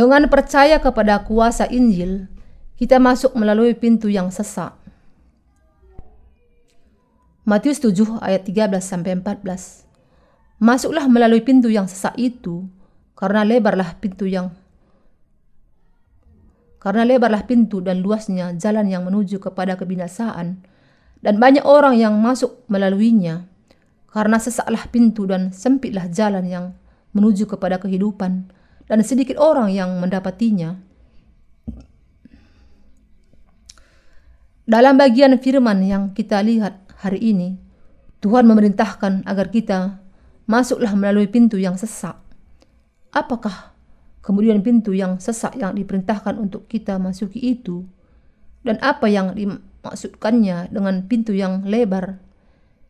Dengan percaya kepada kuasa Injil, kita masuk melalui pintu yang sesak. Matius 7 ayat 13 sampai 14. Masuklah melalui pintu yang sesak itu, karena lebarlah pintu yang karena lebarlah pintu dan luasnya jalan yang menuju kepada kebinasaan, dan banyak orang yang masuk melaluinya, karena sesaklah pintu dan sempitlah jalan yang menuju kepada kehidupan, dan sedikit orang yang mendapatinya. Dalam bagian firman yang kita lihat hari ini, Tuhan memerintahkan agar kita masuklah melalui pintu yang sesak. Apakah kemudian pintu yang sesak yang diperintahkan untuk kita masuki itu, dan apa yang dimaksudkannya dengan pintu yang lebar.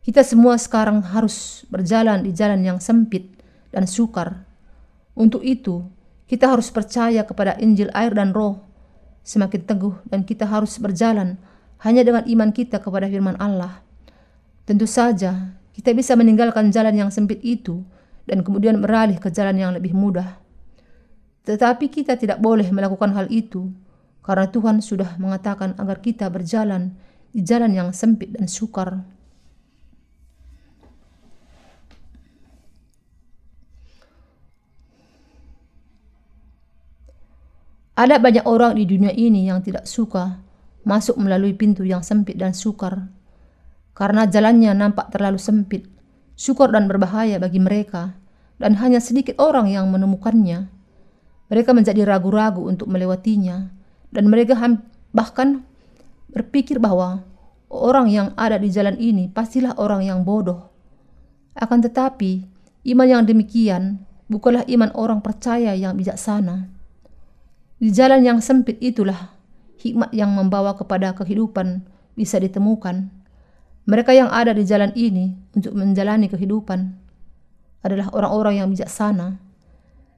Kita semua sekarang harus berjalan di jalan yang sempit dan sukar. Untuk itu, kita harus percaya kepada Injil air dan roh semakin teguh dan kita harus berjalan hanya dengan iman kita kepada firman Allah. Tentu saja, kita bisa meninggalkan jalan yang sempit itu dan kemudian beralih ke jalan yang lebih mudah. Tetapi kita tidak boleh melakukan hal itu karena Tuhan sudah mengatakan agar kita berjalan di jalan yang sempit dan sukar. Ada banyak orang di dunia ini yang tidak suka masuk melalui pintu yang sempit dan sukar karena jalannya nampak terlalu sempit, sukar dan berbahaya bagi mereka, dan hanya sedikit orang yang menemukannya. Mereka menjadi ragu-ragu untuk melewatinya, dan mereka bahkan berpikir bahwa orang yang ada di jalan ini pastilah orang yang bodoh. Akan tetapi, iman yang demikian bukanlah iman orang percaya yang bijaksana. Di jalan yang sempit itulah hikmat yang membawa kepada kehidupan bisa ditemukan. Mereka yang ada di jalan ini untuk menjalani kehidupan adalah orang-orang yang bijaksana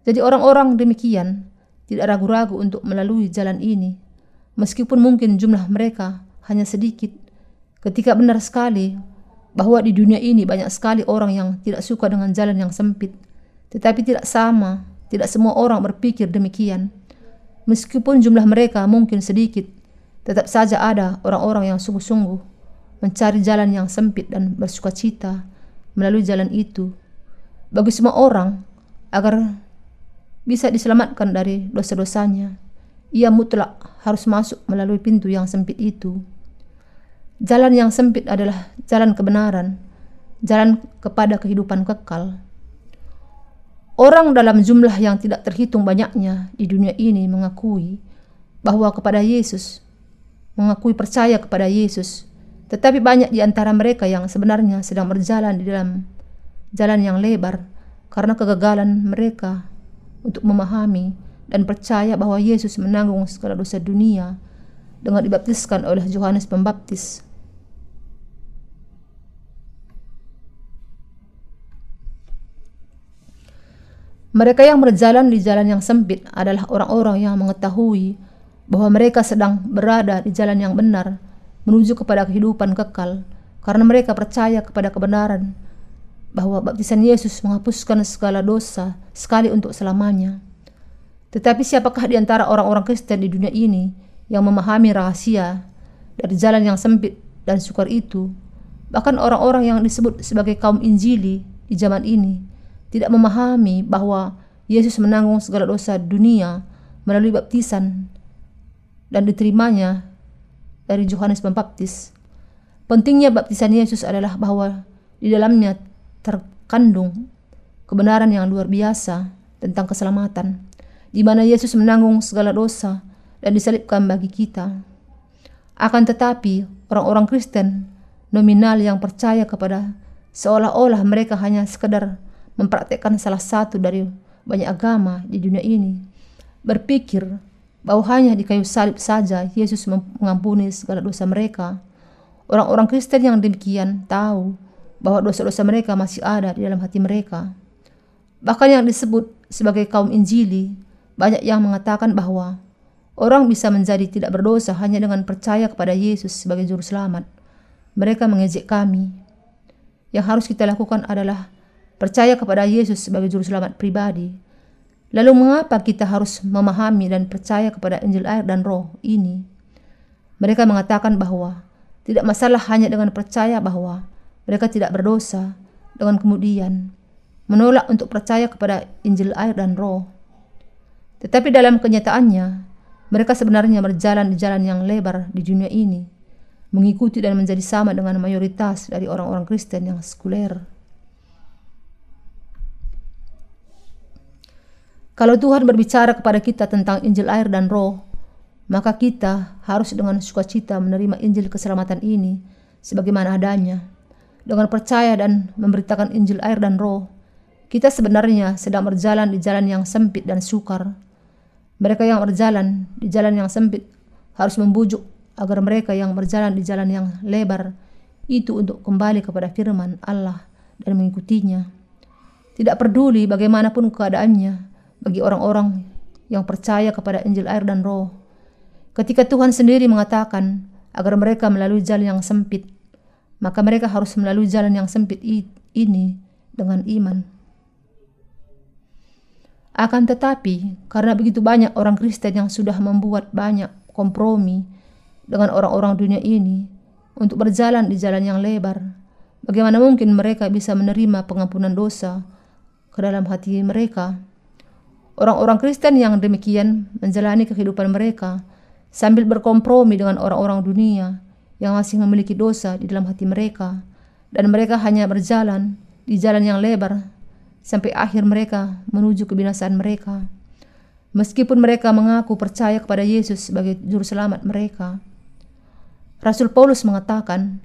jadi orang-orang demikian tidak ragu-ragu untuk melalui jalan ini, meskipun mungkin jumlah mereka hanya sedikit. Ketika benar sekali bahwa di dunia ini banyak sekali orang yang tidak suka dengan jalan yang sempit, tetapi tidak sama, tidak semua orang berpikir demikian. Meskipun jumlah mereka mungkin sedikit, tetap saja ada orang-orang yang sungguh-sungguh mencari jalan yang sempit dan bersuka cita melalui jalan itu. Bagi semua orang, agar bisa diselamatkan dari dosa-dosanya, ia mutlak harus masuk melalui pintu yang sempit itu. Jalan yang sempit adalah jalan kebenaran, jalan kepada kehidupan kekal. Orang dalam jumlah yang tidak terhitung banyaknya di dunia ini mengakui bahwa kepada Yesus, mengakui percaya kepada Yesus, tetapi banyak di antara mereka yang sebenarnya sedang berjalan di dalam jalan yang lebar karena kegagalan mereka untuk memahami dan percaya bahwa Yesus menanggung segala dosa dunia dengan dibaptiskan oleh Yohanes Pembaptis. Mereka yang berjalan di jalan yang sempit adalah orang-orang yang mengetahui bahwa mereka sedang berada di jalan yang benar menuju kepada kehidupan kekal karena mereka percaya kepada kebenaran bahwa baptisan Yesus menghapuskan segala dosa sekali untuk selamanya. Tetapi siapakah di antara orang-orang Kristen di dunia ini yang memahami rahasia dari jalan yang sempit dan sukar itu? Bahkan orang-orang yang disebut sebagai kaum Injili di zaman ini tidak memahami bahwa Yesus menanggung segala dosa dunia melalui baptisan dan diterimanya dari Yohanes Pembaptis. Pentingnya baptisan Yesus adalah bahwa di dalamnya terkandung kebenaran yang luar biasa tentang keselamatan, di mana Yesus menanggung segala dosa dan disalibkan bagi kita. Akan tetapi, orang-orang Kristen nominal yang percaya kepada seolah-olah mereka hanya sekedar mempraktekkan salah satu dari banyak agama di dunia ini, berpikir bahwa hanya di kayu salib saja Yesus mengampuni segala dosa mereka. Orang-orang Kristen yang demikian tahu bahwa dosa-dosa mereka masih ada di dalam hati mereka. Bahkan yang disebut sebagai kaum Injili, banyak yang mengatakan bahwa orang bisa menjadi tidak berdosa hanya dengan percaya kepada Yesus sebagai juru selamat. Mereka mengejek kami. Yang harus kita lakukan adalah percaya kepada Yesus sebagai juru selamat pribadi Lalu mengapa kita harus memahami dan percaya kepada Injil air dan roh ini? Mereka mengatakan bahwa tidak masalah hanya dengan percaya bahwa mereka tidak berdosa dengan kemudian menolak untuk percaya kepada Injil air dan roh. Tetapi dalam kenyataannya, mereka sebenarnya berjalan di jalan yang lebar di dunia ini, mengikuti dan menjadi sama dengan mayoritas dari orang-orang Kristen yang sekuler. Kalau Tuhan berbicara kepada kita tentang Injil air dan roh, maka kita harus dengan sukacita menerima Injil keselamatan ini sebagaimana adanya. Dengan percaya dan memberitakan Injil air dan roh, kita sebenarnya sedang berjalan di jalan yang sempit dan sukar. Mereka yang berjalan di jalan yang sempit harus membujuk agar mereka yang berjalan di jalan yang lebar itu untuk kembali kepada firman Allah dan mengikutinya. Tidak peduli bagaimanapun keadaannya, bagi orang-orang yang percaya kepada Injil air dan roh. Ketika Tuhan sendiri mengatakan agar mereka melalui jalan yang sempit, maka mereka harus melalui jalan yang sempit ini dengan iman. Akan tetapi, karena begitu banyak orang Kristen yang sudah membuat banyak kompromi dengan orang-orang dunia ini untuk berjalan di jalan yang lebar, bagaimana mungkin mereka bisa menerima pengampunan dosa ke dalam hati mereka? Orang-orang Kristen yang demikian menjalani kehidupan mereka sambil berkompromi dengan orang-orang dunia yang masih memiliki dosa di dalam hati mereka dan mereka hanya berjalan di jalan yang lebar sampai akhir mereka menuju kebinasaan mereka. Meskipun mereka mengaku percaya kepada Yesus sebagai juru selamat mereka. Rasul Paulus mengatakan,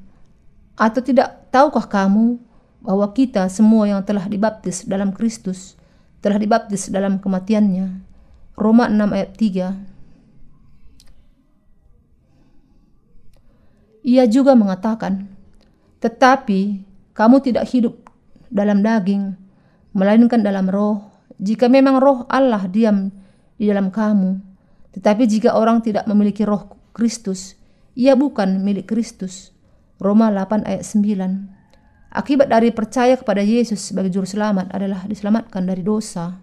"Atau tidak tahukah kamu bahwa kita semua yang telah dibaptis dalam Kristus telah dibaptis dalam kematiannya. Roma 6 ayat 3. Ia juga mengatakan, "Tetapi kamu tidak hidup dalam daging, melainkan dalam roh. Jika memang roh Allah diam di dalam kamu, tetapi jika orang tidak memiliki roh Kristus, ia bukan milik Kristus." Roma 8 ayat 9. Akibat dari percaya kepada Yesus sebagai juru selamat adalah diselamatkan dari dosa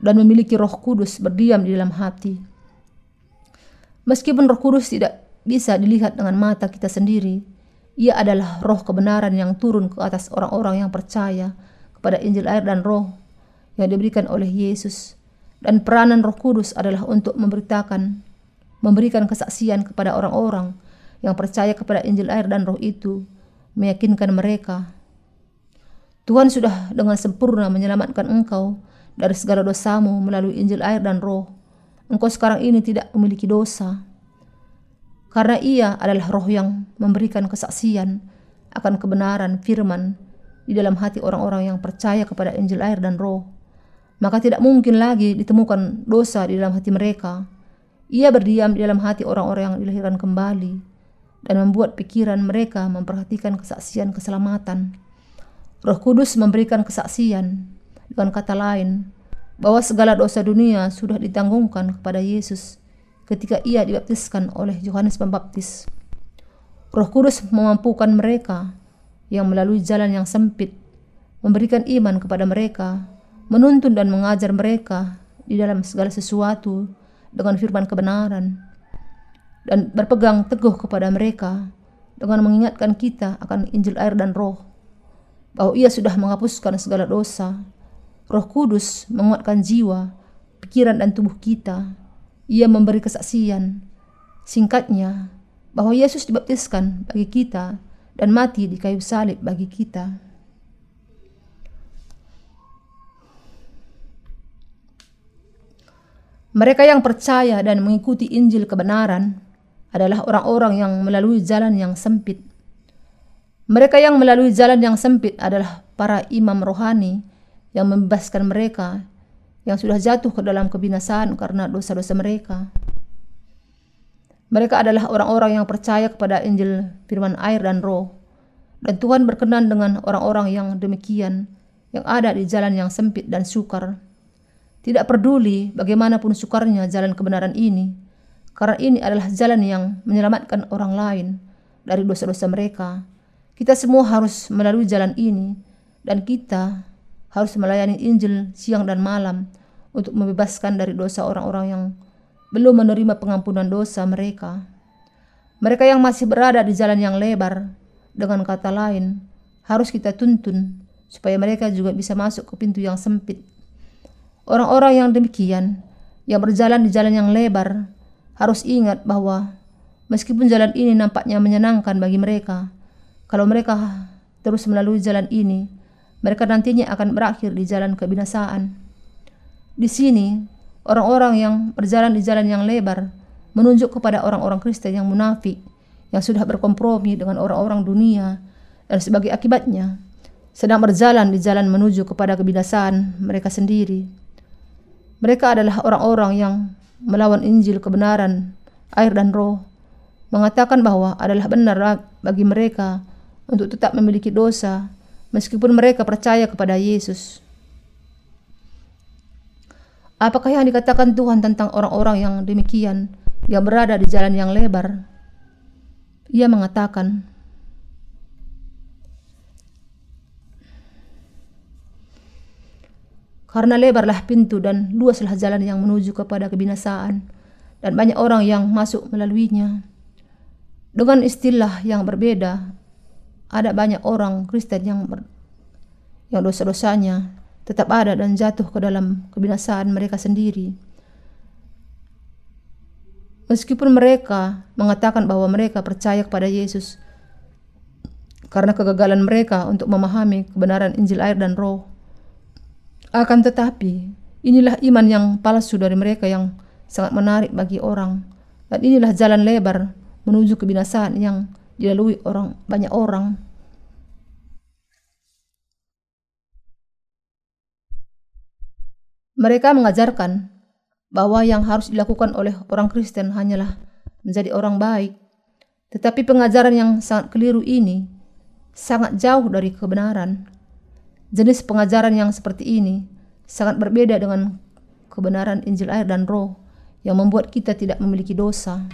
dan memiliki Roh Kudus berdiam di dalam hati. Meskipun Roh Kudus tidak bisa dilihat dengan mata kita sendiri, ia adalah roh kebenaran yang turun ke atas orang-orang yang percaya kepada Injil air dan roh yang diberikan oleh Yesus. Dan peranan Roh Kudus adalah untuk memberitakan, memberikan kesaksian kepada orang-orang yang percaya kepada Injil air dan roh itu meyakinkan mereka. Tuhan sudah dengan sempurna menyelamatkan engkau dari segala dosamu melalui Injil air dan roh. Engkau sekarang ini tidak memiliki dosa. Karena ia adalah roh yang memberikan kesaksian akan kebenaran firman di dalam hati orang-orang yang percaya kepada Injil air dan roh. Maka tidak mungkin lagi ditemukan dosa di dalam hati mereka. Ia berdiam di dalam hati orang-orang yang dilahirkan kembali dan membuat pikiran mereka memperhatikan kesaksian keselamatan. Roh Kudus memberikan kesaksian dengan kata lain bahwa segala dosa dunia sudah ditanggungkan kepada Yesus ketika ia dibaptiskan oleh Yohanes Pembaptis. Roh Kudus memampukan mereka yang melalui jalan yang sempit memberikan iman kepada mereka, menuntun dan mengajar mereka di dalam segala sesuatu dengan firman kebenaran dan berpegang teguh kepada mereka dengan mengingatkan kita akan Injil air dan roh bahwa ia sudah menghapuskan segala dosa. Roh Kudus menguatkan jiwa, pikiran dan tubuh kita. Ia memberi kesaksian. Singkatnya, bahwa Yesus dibaptiskan bagi kita dan mati di kayu salib bagi kita. Mereka yang percaya dan mengikuti Injil kebenaran adalah orang-orang yang melalui jalan yang sempit. Mereka yang melalui jalan yang sempit adalah para imam rohani yang membebaskan mereka yang sudah jatuh ke dalam kebinasaan karena dosa-dosa mereka. Mereka adalah orang-orang yang percaya kepada Injil firman air dan roh. Dan Tuhan berkenan dengan orang-orang yang demikian yang ada di jalan yang sempit dan sukar. Tidak peduli bagaimanapun sukarnya jalan kebenaran ini, karena ini adalah jalan yang menyelamatkan orang lain dari dosa-dosa mereka. Kita semua harus melalui jalan ini dan kita harus melayani Injil siang dan malam untuk membebaskan dari dosa orang-orang yang belum menerima pengampunan dosa mereka. Mereka yang masih berada di jalan yang lebar, dengan kata lain, harus kita tuntun supaya mereka juga bisa masuk ke pintu yang sempit. Orang-orang yang demikian, yang berjalan di jalan yang lebar, harus ingat bahwa meskipun jalan ini nampaknya menyenangkan bagi mereka, kalau mereka terus melalui jalan ini, mereka nantinya akan berakhir di jalan kebinasaan. Di sini, orang-orang yang berjalan di jalan yang lebar menunjuk kepada orang-orang Kristen yang munafik, yang sudah berkompromi dengan orang-orang dunia, dan sebagai akibatnya sedang berjalan di jalan menuju kepada kebinasaan mereka sendiri. Mereka adalah orang-orang yang melawan Injil kebenaran, air dan roh, mengatakan bahwa adalah benar bagi mereka untuk tetap memiliki dosa meskipun mereka percaya kepada Yesus. Apakah yang dikatakan Tuhan tentang orang-orang yang demikian yang berada di jalan yang lebar? Ia mengatakan, Karena lebarlah pintu dan luaslah jalan yang menuju kepada kebinasaan, dan banyak orang yang masuk melaluinya. Dengan istilah yang berbeda, ada banyak orang Kristen yang yang dosa-dosanya tetap ada dan jatuh ke dalam kebinasaan mereka sendiri. Meskipun mereka mengatakan bahwa mereka percaya kepada Yesus karena kegagalan mereka untuk memahami kebenaran Injil air dan Roh, akan tetapi, inilah iman yang palsu dari mereka yang sangat menarik bagi orang. Dan inilah jalan lebar menuju kebinasaan yang dilalui orang banyak orang. Mereka mengajarkan bahwa yang harus dilakukan oleh orang Kristen hanyalah menjadi orang baik. Tetapi pengajaran yang sangat keliru ini sangat jauh dari kebenaran. Jenis pengajaran yang seperti ini sangat berbeda dengan kebenaran Injil air dan roh yang membuat kita tidak memiliki dosa.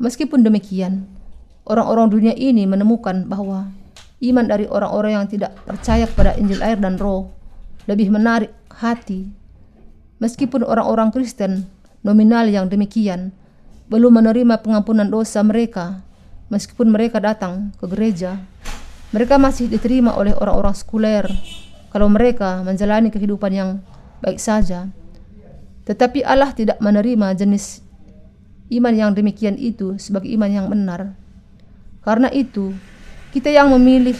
Meskipun demikian, orang-orang dunia ini menemukan bahwa iman dari orang-orang yang tidak percaya kepada Injil air dan roh lebih menarik hati. Meskipun orang-orang Kristen nominal yang demikian belum menerima pengampunan dosa mereka, meskipun mereka datang ke gereja mereka masih diterima oleh orang-orang sekuler kalau mereka menjalani kehidupan yang baik saja. Tetapi Allah tidak menerima jenis iman yang demikian itu sebagai iman yang benar. Karena itu, kita yang memilih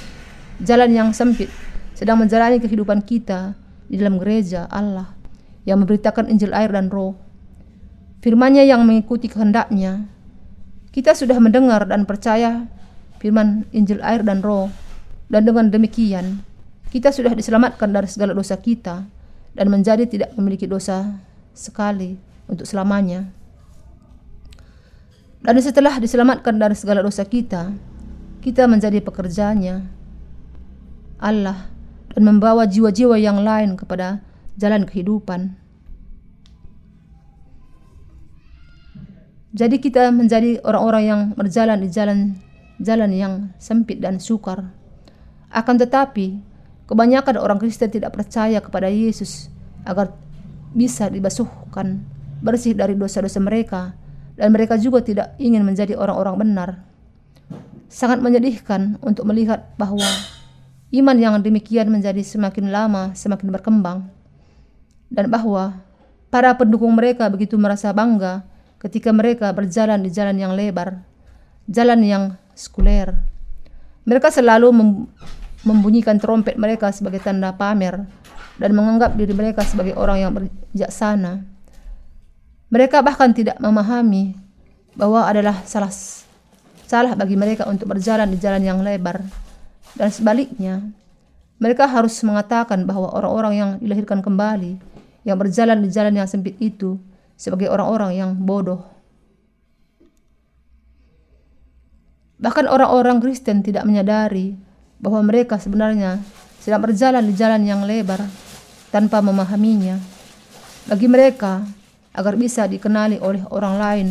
jalan yang sempit sedang menjalani kehidupan kita di dalam gereja Allah yang memberitakan Injil air dan roh. Firmannya yang mengikuti kehendaknya. Kita sudah mendengar dan percaya firman Injil air dan roh dan dengan demikian, kita sudah diselamatkan dari segala dosa kita dan menjadi tidak memiliki dosa sekali untuk selamanya. Dan setelah diselamatkan dari segala dosa kita, kita menjadi pekerjanya Allah dan membawa jiwa-jiwa yang lain kepada jalan kehidupan. Jadi kita menjadi orang-orang yang berjalan di jalan jalan yang sempit dan sukar. Akan tetapi, kebanyakan orang Kristen tidak percaya kepada Yesus agar bisa dibasuhkan bersih dari dosa-dosa mereka dan mereka juga tidak ingin menjadi orang-orang benar. Sangat menyedihkan untuk melihat bahwa iman yang demikian menjadi semakin lama semakin berkembang dan bahwa para pendukung mereka begitu merasa bangga ketika mereka berjalan di jalan yang lebar, jalan yang sekuler. Mereka selalu membunyikan trompet mereka sebagai tanda pamer dan menganggap diri mereka sebagai orang yang bijaksana. Mereka bahkan tidak memahami bahwa adalah salah salah bagi mereka untuk berjalan di jalan yang lebar dan sebaliknya mereka harus mengatakan bahwa orang-orang yang dilahirkan kembali yang berjalan di jalan yang sempit itu sebagai orang-orang yang bodoh. Bahkan orang-orang Kristen tidak menyadari bahwa mereka sebenarnya sedang berjalan di jalan yang lebar tanpa memahaminya. Bagi mereka, agar bisa dikenali oleh orang lain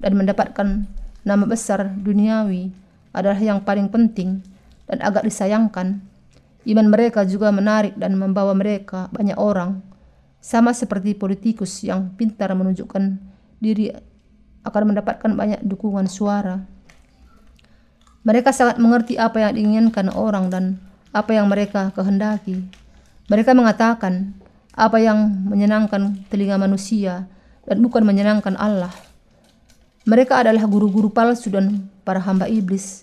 dan mendapatkan nama besar duniawi adalah yang paling penting dan agak disayangkan. Iman mereka juga menarik dan membawa mereka banyak orang, sama seperti politikus yang pintar menunjukkan diri akan mendapatkan banyak dukungan suara. Mereka sangat mengerti apa yang diinginkan orang dan apa yang mereka kehendaki. Mereka mengatakan apa yang menyenangkan telinga manusia dan bukan menyenangkan Allah. Mereka adalah guru-guru palsu dan para hamba iblis,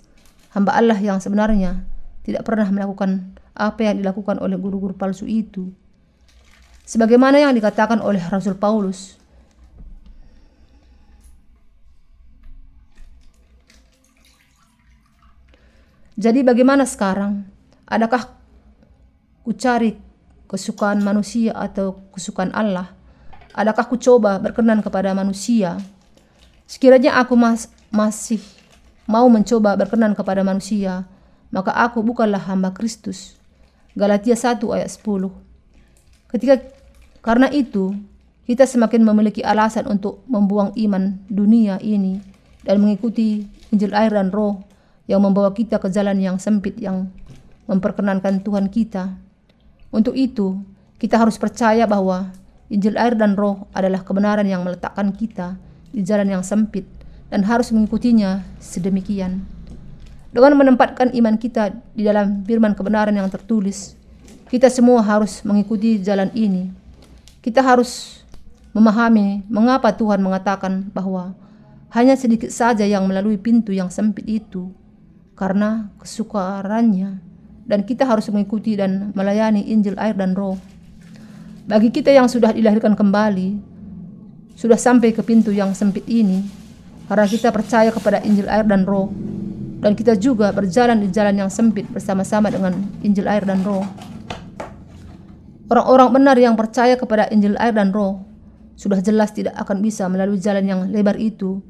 hamba Allah yang sebenarnya tidak pernah melakukan apa yang dilakukan oleh guru-guru palsu itu. Sebagaimana yang dikatakan oleh Rasul Paulus, Jadi bagaimana sekarang? Adakah ku cari kesukaan manusia atau kesukaan Allah? Adakah ku coba berkenan kepada manusia? Sekiranya aku mas masih mau mencoba berkenan kepada manusia, maka aku bukanlah hamba Kristus. Galatia 1 ayat 10. Ketika karena itu, kita semakin memiliki alasan untuk membuang iman dunia ini dan mengikuti Injil air dan roh yang membawa kita ke jalan yang sempit yang memperkenankan Tuhan kita. Untuk itu, kita harus percaya bahwa Injil air dan roh adalah kebenaran yang meletakkan kita di jalan yang sempit dan harus mengikutinya sedemikian. Dengan menempatkan iman kita di dalam firman kebenaran yang tertulis, kita semua harus mengikuti jalan ini. Kita harus memahami mengapa Tuhan mengatakan bahwa hanya sedikit saja yang melalui pintu yang sempit itu karena kesukarannya dan kita harus mengikuti dan melayani Injil air dan roh. Bagi kita yang sudah dilahirkan kembali, sudah sampai ke pintu yang sempit ini karena kita percaya kepada Injil air dan roh dan kita juga berjalan di jalan yang sempit bersama-sama dengan Injil air dan roh. Orang-orang benar yang percaya kepada Injil air dan roh sudah jelas tidak akan bisa melalui jalan yang lebar itu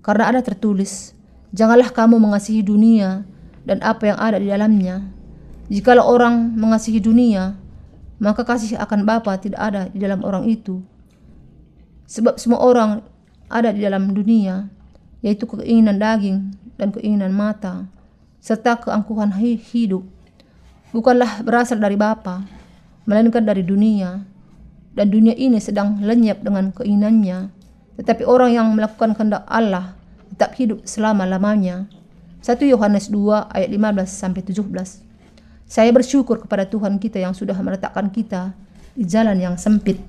karena ada tertulis, Janganlah kamu mengasihi dunia dan apa yang ada di dalamnya. Jikalau orang mengasihi dunia, maka kasih akan Bapa tidak ada di dalam orang itu. Sebab semua orang ada di dalam dunia, yaitu keinginan daging dan keinginan mata, serta keangkuhan hidup, bukanlah berasal dari Bapa, melainkan dari dunia. Dan dunia ini sedang lenyap dengan keinginannya. Tetapi orang yang melakukan kehendak Allah tetap hidup selama-lamanya. 1 Yohanes 2 ayat 15 sampai 17. Saya bersyukur kepada Tuhan kita yang sudah meletakkan kita di jalan yang sempit.